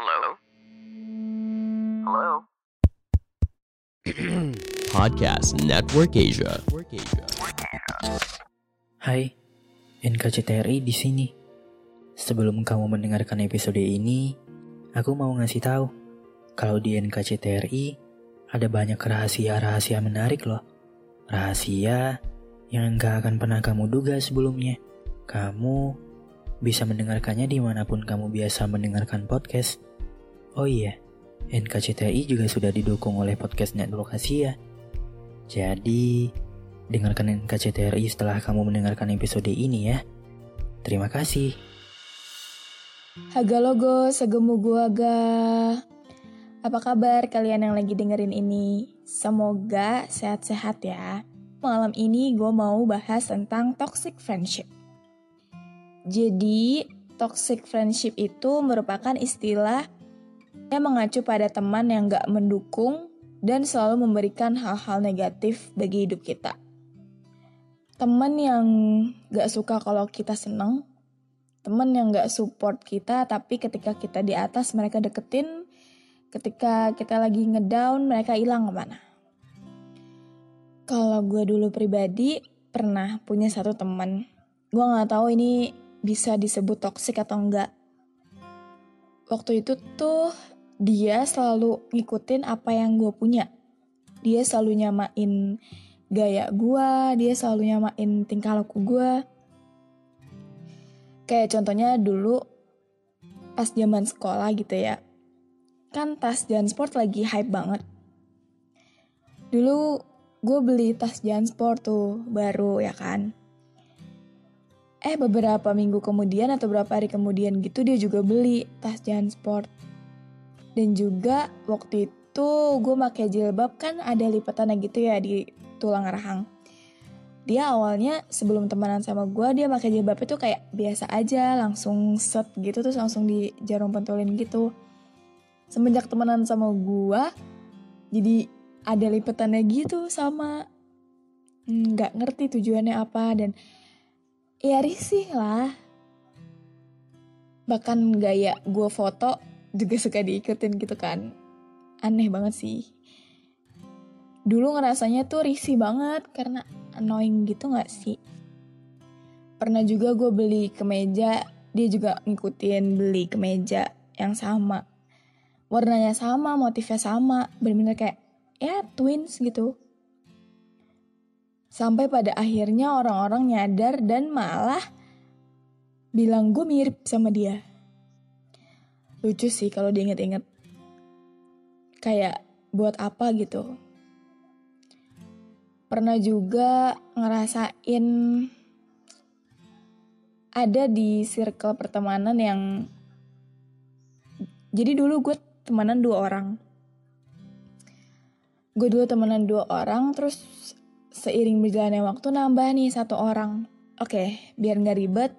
Hello? Hello? Podcast Network Asia. Hai, NKCTRI di sini. Sebelum kamu mendengarkan episode ini, aku mau ngasih tahu kalau di NKCTRI ada banyak rahasia-rahasia menarik loh. Rahasia yang gak akan pernah kamu duga sebelumnya. Kamu bisa mendengarkannya di mana pun kamu biasa mendengarkan podcast. Oh iya, NKCTI juga sudah didukung oleh podcast Network Asia. Jadi, dengarkan NKCTRI setelah kamu mendengarkan episode ini ya. Terima kasih. Haga logo, segemu gua ga. Apa kabar kalian yang lagi dengerin ini? Semoga sehat-sehat ya. Malam ini gue mau bahas tentang toxic friendship. Jadi, toxic friendship itu merupakan istilah yang mengacu pada teman yang gak mendukung dan selalu memberikan hal-hal negatif bagi hidup kita. Teman yang gak suka kalau kita seneng, temen yang gak support kita tapi ketika kita di atas mereka deketin. Ketika kita lagi ngedown mereka hilang ke mana? Kalau gue dulu pribadi pernah punya satu teman. Gue nggak tahu ini bisa disebut toksik atau enggak. Waktu itu tuh dia selalu ngikutin apa yang gue punya dia selalu nyamain gaya gue dia selalu nyamain tingkah laku gue Kayak contohnya dulu pas zaman sekolah gitu ya. Kan tas Jansport lagi hype banget. Dulu gue beli tas Jansport tuh baru ya kan. Eh beberapa minggu kemudian atau beberapa hari kemudian gitu dia juga beli tas Jansport. Dan juga waktu itu gue pakai jilbab kan ada lipatannya gitu ya di tulang rahang. Dia awalnya sebelum temenan sama gue dia pakai jilbab itu kayak biasa aja langsung set gitu terus langsung di jarum pentulin gitu. Semenjak temenan sama gue jadi ada lipetannya gitu sama. Nggak ngerti tujuannya apa dan ya risih lah. Bahkan gaya gue foto juga suka diikutin gitu kan aneh banget sih dulu ngerasanya tuh risih banget karena annoying gitu gak sih? Pernah juga gue beli kemeja, dia juga ngikutin beli kemeja yang sama. Warnanya sama, motifnya sama, bener-bener kayak ya twins gitu. Sampai pada akhirnya orang-orang nyadar dan malah bilang gue mirip sama dia. Lucu sih kalau diinget-inget. Kayak buat apa gitu. Pernah juga ngerasain ada di circle pertemanan yang jadi dulu gue temenan dua orang. Gue dulu temenan dua orang terus seiring berjalannya waktu nambah nih satu orang. Oke biar nggak ribet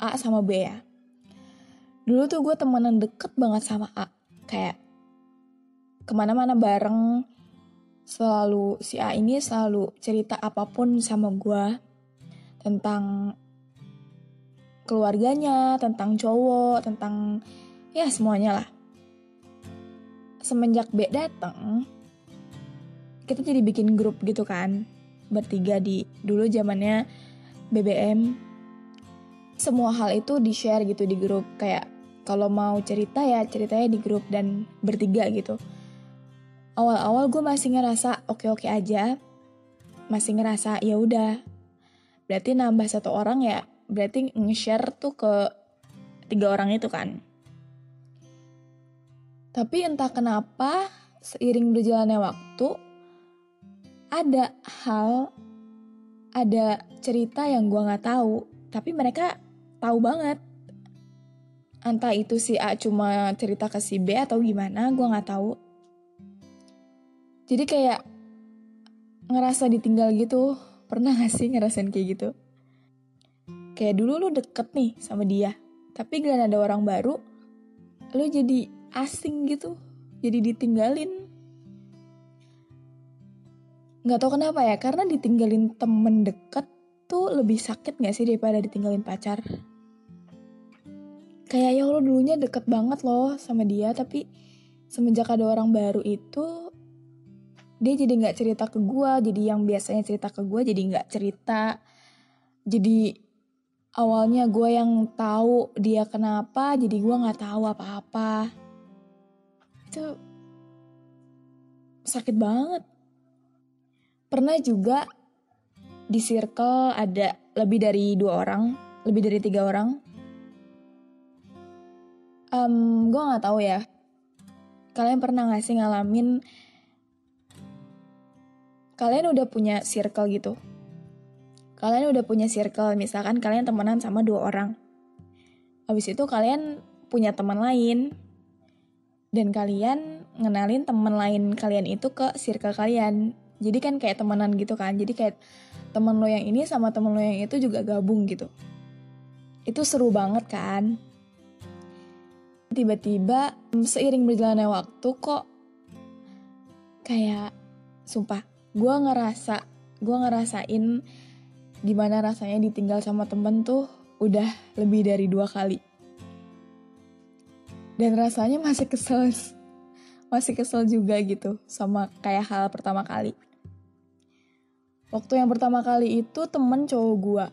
A sama B ya dulu tuh gue temenan deket banget sama A. Kayak ke mana-mana bareng. Selalu si A ini selalu cerita apa pun sama gue tentang keluarganya, tentang cowok, tentang ya semuanya lah. Semenjak B dateng, kita jadi bikin grup gitu kan, bertiga di dulu zamannya BBM. Semua hal itu di share gitu di grup. Kayak kalau mau cerita ya ceritanya di grup dan bertiga gitu. Awal-awal gue masih ngerasa oke-oke aja. Masih ngerasa ya udah. Berarti nambah satu orang ya berarti nge-share tuh ke tiga orang itu kan. Tapi entah kenapa seiring berjalannya waktu ada hal ada cerita yang gue nggak tahu. Tapi mereka tahu banget entah itu si A cuma cerita ke si B atau gimana gue nggak tahu. Jadi kayak ngerasa ditinggal gitu. Pernah gak sih ngerasain kayak gitu? Kayak dulu lu deket nih sama dia tapi gak ada orang baru lu jadi asing gitu jadi ditinggalin. Nggak tahu kenapa ya karena ditinggalin temen deket tuh lebih sakit gak sih daripada ditinggalin pacar kayak ya Allah dulunya deket banget loh sama dia tapi semenjak ada orang baru itu dia jadi nggak cerita ke gue jadi yang biasanya cerita ke gue jadi nggak cerita. Jadi awalnya gue yang tahu dia kenapa jadi gue nggak tahu apa-apa. Itu sakit banget. Pernah juga di circle ada lebih dari dua orang, lebih dari tiga orang. Um, gue nggak tahu ya. Kalian pernah gak sih ngalamin? Kalian udah punya circle gitu. Kalian udah punya circle, misalkan kalian temenan sama dua orang. Habis itu kalian punya teman lain. Dan kalian ngenalin teman lain kalian itu ke circle kalian jadi kan kayak temenan gitu kan jadi kayak temen lo yang ini sama temen lo yang itu juga gabung gitu itu seru banget kan tiba-tiba seiring berjalannya waktu kok kayak sumpah gue ngerasa gue ngerasain gimana rasanya ditinggal sama temen tuh udah lebih dari dua kali dan rasanya masih kesel masih kesel juga gitu sama kayak hal pertama kali Waktu yang pertama kali itu temen cowok gue.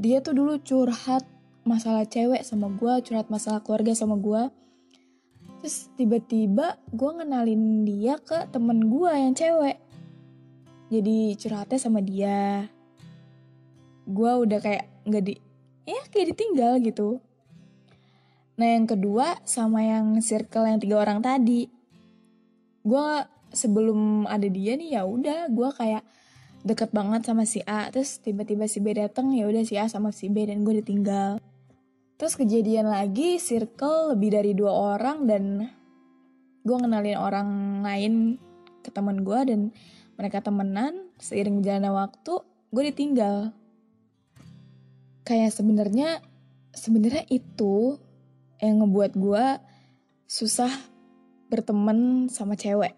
Dia tuh dulu curhat masalah cewek sama gue, curhat masalah keluarga sama gue. Terus tiba-tiba gue ngenalin dia ke temen gue yang cewek. Jadi curhatnya sama dia. Gue udah kayak nggak di, ya kayak ditinggal gitu. Nah yang kedua sama yang circle yang tiga orang tadi. Gue sebelum ada dia nih ya udah gue kayak deket banget sama si A terus tiba-tiba si B dateng ya udah si A sama si B dan gue ditinggal terus kejadian lagi circle lebih dari dua orang dan gue ngenalin orang lain ke teman gue dan mereka temenan seiring jalannya waktu gue ditinggal. Kayak sebenarnya sebenarnya itu yang ngebuat gue susah berteman sama cewek.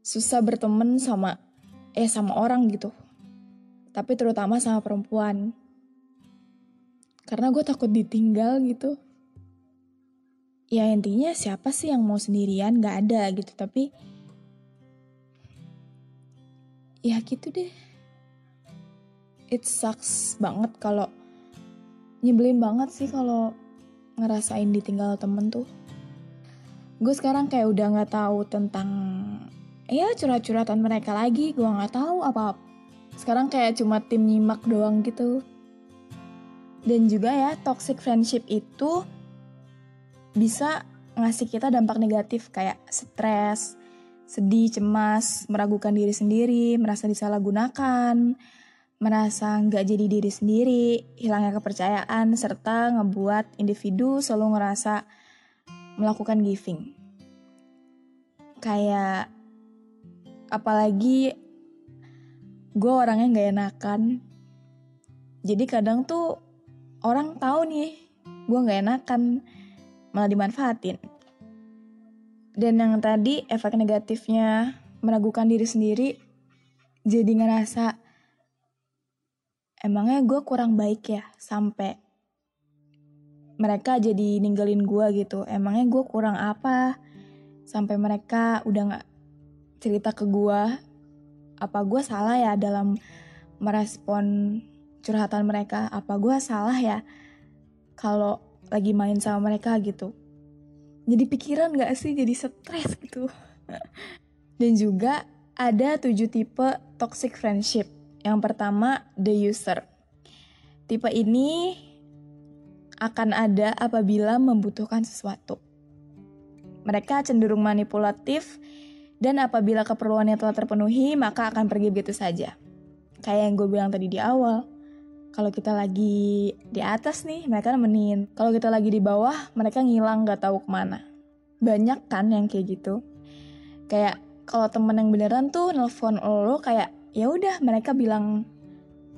Susah berteman sama eh sama orang gitu. Tapi terutama sama perempuan karena gue takut ditinggal gitu. Ya intinya siapa sih yang mau sendirian? Gak ada gitu tapi ya gitu deh. It sucks banget kalau nyebelin banget sih kalau ngerasain ditinggal temen tuh. Gue sekarang kayak udah nggak tahu tentang ya curhat-curhatan mereka lagi. Gue nggak tahu apa, apa sekarang kayak cuma tim nyimak doang gitu dan juga ya toxic friendship itu bisa ngasih kita dampak negatif kayak stres sedih cemas meragukan diri sendiri merasa disalahgunakan merasa nggak jadi diri sendiri hilangnya kepercayaan serta ngebuat individu selalu ngerasa melakukan giving. Kayak apalagi gue orangnya gak enakan. Jadi kadang tuh orang tahu nih gue gak enakan malah dimanfaatin. Dan yang tadi efek negatifnya meragukan diri sendiri jadi ngerasa emangnya gue kurang baik ya sampai mereka jadi ninggalin gue gitu? Emangnya gue kurang apa? Sampai mereka udah gak cerita ke gue apa gue salah ya dalam merespon curhatan mereka apa gue salah ya kalau lagi main sama mereka gitu. Jadi pikiran gak sih jadi stres gitu. Dan juga ada tujuh tipe toxic friendship. Yang pertama the user. Tipe ini akan ada apabila membutuhkan sesuatu. Mereka cenderung manipulatif dan apabila keperluannya telah terpenuhi, maka akan pergi begitu saja. Kayak yang gue bilang tadi di awal. Kalau kita lagi di atas nih mereka nemenin. Kalau kita lagi di bawah mereka ngilang nggak tahu ke mana. Banyak kan yang kayak gitu. Kayak kalau temen yang beneran tuh nelfon lo kayak ya udah mereka bilang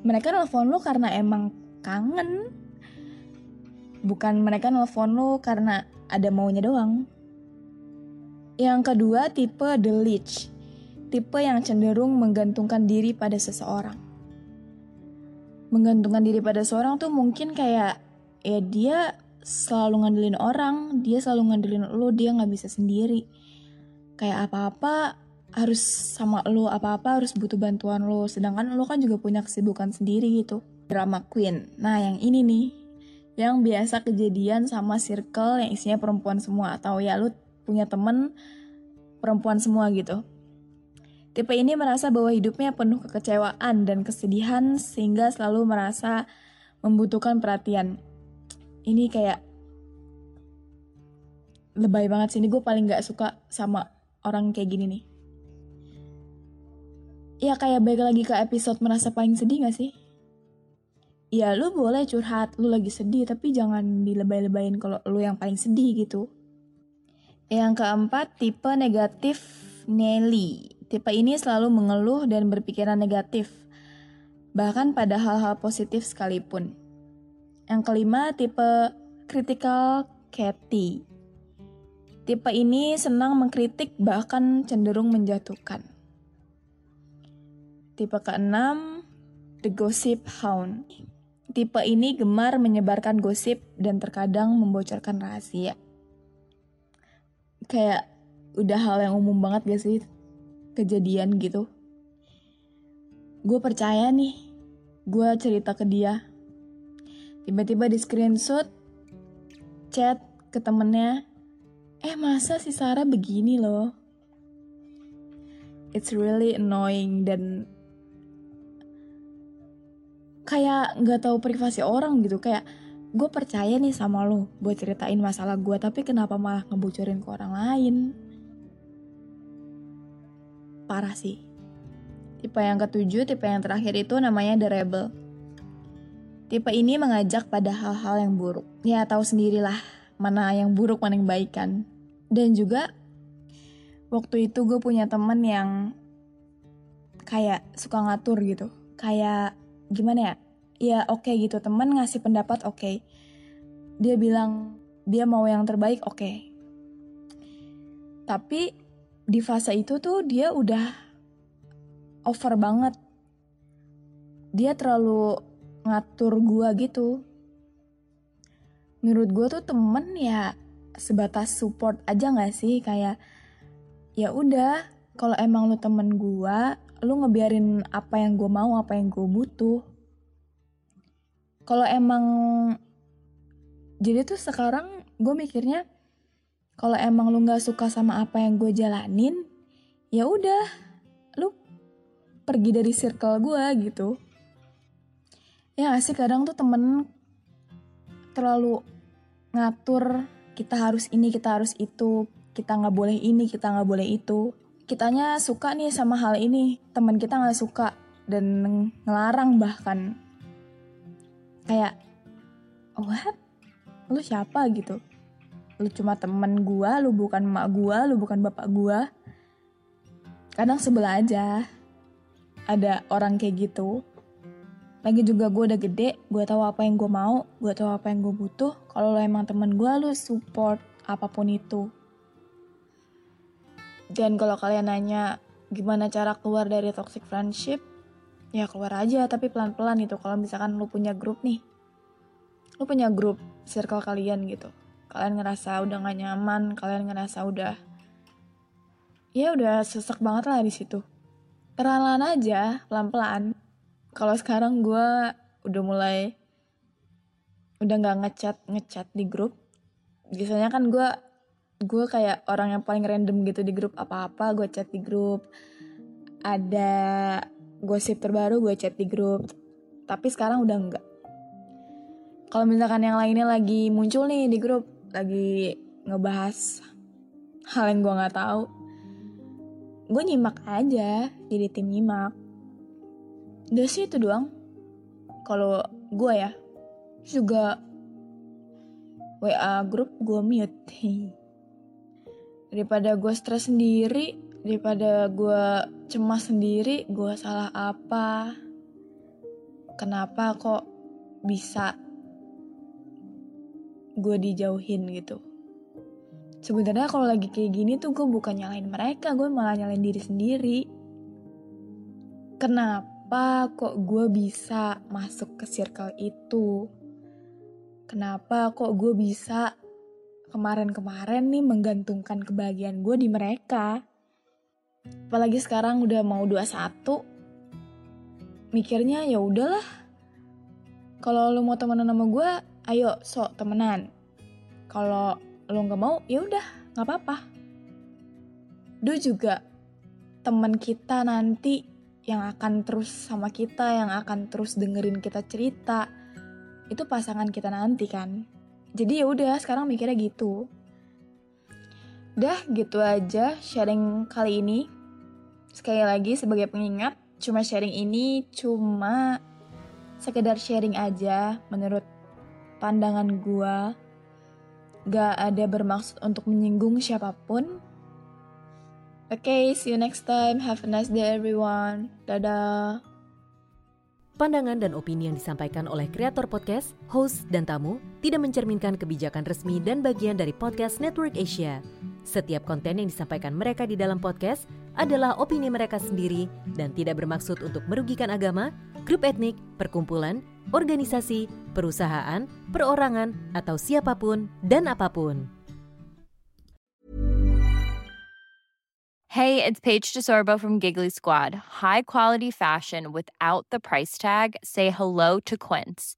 mereka nelfon lo karena emang kangen. Bukan mereka nelfon lo karena ada maunya doang. Yang kedua tipe the leech. Tipe yang cenderung menggantungkan diri pada seseorang. Menggantungkan diri pada seorang tuh mungkin kayak ya dia selalu ngandelin orang, dia selalu ngandelin lo, dia nggak bisa sendiri. Kayak apa-apa harus sama lo, apa-apa harus butuh bantuan lo, sedangkan lo kan juga punya kesibukan sendiri gitu. Drama queen. Nah yang ini nih, yang biasa kejadian sama circle yang isinya perempuan semua atau ya lo punya temen perempuan semua gitu. Tipe ini merasa bahwa hidupnya penuh kekecewaan dan kesedihan sehingga selalu merasa membutuhkan perhatian. Ini kayak lebay banget sih. Ini gue paling gak suka sama orang kayak gini nih. Ya kayak baik lagi ke episode merasa paling sedih gak sih? Ya lu boleh curhat, lu lagi sedih, tapi jangan dilebay-lebayin kalau lu yang paling sedih gitu. Yang keempat, tipe negatif Nelly. Tipe ini selalu mengeluh dan berpikiran negatif, bahkan pada hal-hal positif sekalipun. Yang kelima, tipe critical Cathy. Tipe ini senang mengkritik bahkan cenderung menjatuhkan. Tipe keenam, the gossip hound. Tipe ini gemar menyebarkan gosip dan terkadang membocorkan rahasia. Kayak udah hal yang umum banget gak sih kejadian gitu. Gue percaya nih gue cerita ke dia. Tiba-tiba di screenshot chat ke temennya eh masa si Sarah begini loh? It's really annoying dan kayak nggak tahu privasi orang gitu. Kayak gue percaya nih sama lo buat ceritain masalah gue tapi kenapa malah ngebocorin ke orang lain parah sih. Tipe yang ketujuh, tipe yang terakhir itu namanya The Rebel. Tipe ini mengajak pada hal-hal yang buruk. Ya tahu sendirilah mana yang buruk, mana yang baik kan. Dan juga waktu itu gue punya temen yang kayak suka ngatur gitu. Kayak gimana ya? Ya oke okay gitu, temen ngasih pendapat oke. Okay. Dia bilang dia mau yang terbaik oke. Okay. Tapi di fase itu tuh dia udah over banget. Dia terlalu ngatur gua gitu. Menurut gua tuh temen ya sebatas support aja gak sih kayak ya udah kalau emang lu temen gua, lu ngebiarin apa yang gua mau, apa yang gua butuh. Kalau emang jadi tuh sekarang gue mikirnya kalau emang lu nggak suka sama apa yang gue jalanin ya udah lu pergi dari circle gue gitu. Ya gak sih kadang tuh temen terlalu ngatur kita harus ini kita harus itu kita nggak boleh ini kita nggak boleh itu. Kitanya suka nih sama hal ini teman kita nggak suka dan ngelarang bahkan. Kayak what? Lu siapa? gitu lu cuma temen gua, lu bukan emak gua, lu bukan bapak gua. Kadang sebelah aja ada orang kayak gitu. Lagi juga gue udah gede, gue tahu apa yang gue mau, gue tahu apa yang gue butuh. Kalau lo emang temen gue, lu support apa pun itu. Dan kalau kalian nanya gimana cara keluar dari toxic friendship, ya keluar aja tapi pelan-pelan gitu. Kalau misalkan lu punya grup nih, lu punya grup circle kalian gitu kalian ngerasa udah gak nyaman kalian ngerasa udah ya udah sesek banget lah di situ. Perlahan aja pelan pelan kalau sekarang gue udah mulai udah nggak ngechat ngechat di grup. Biasanya kan gue gue kayak orang yang paling random gitu di grup. Apa-apa gue chat di grup. Ada gosip terbaru gue chat di grup. Tapi sekarang udah enggak kalau misalkan yang lainnya lagi muncul nih di grup lagi ngebahas hal yang gue nggak tahu gue nyimak aja jadi tim nyimak. Udah sih itu doang. Kalau gue ya juga WA grup gue mute. Daripada gue stres sendiri daripada gue cemas sendiri gue salah apa? Kenapa kok bisa gue dijauhin gitu. Sebenarnya kalau lagi kayak gini tuh gue bukan nyalain mereka gue malah nyalain diri sendiri. Kenapa kok gue bisa masuk ke circle itu? Kenapa kok gue bisa kemarin-kemarin nih menggantungkan kebahagiaan gue di mereka? Apalagi sekarang udah mau 21 mikirnya ya udahlah. Kalau lo mau temenan sama gue ayo sok temenan. Kalau lo nggak mau ya udah nggak apa-apa. Do juga teman kita nanti yang akan terus sama kita yang akan terus dengerin kita cerita. Itu pasangan kita nanti kan. Jadi ya udah sekarang mikirnya gitu. Dah gitu aja sharing kali ini. Sekali lagi sebagai pengingat cuma sharing ini cuma sekedar sharing aja menurut pandangan gua gak ada bermaksud untuk menyinggung siapa pun. Oke, okay, see you next time. Have a nice day everyone. Dadah. Pandangan dan opini yang disampaikan oleh kreator podcast, host, dan tamu tidak mencerminkan kebijakan resmi dan bagian dari podcast Network Asia. Setiap konten yang disampaikan mereka di dalam podcast adalah opini mereka sendiri dan tidak bermaksud untuk merugikan agama, grup etnik, perkumpulan, organisasi, perusahaan, perorangan, atau siapa pun dan apa pun. Hey, it's Paige DeSorbo from Giggly Squad. High quality fashion without the price tag. Say hello to Quince.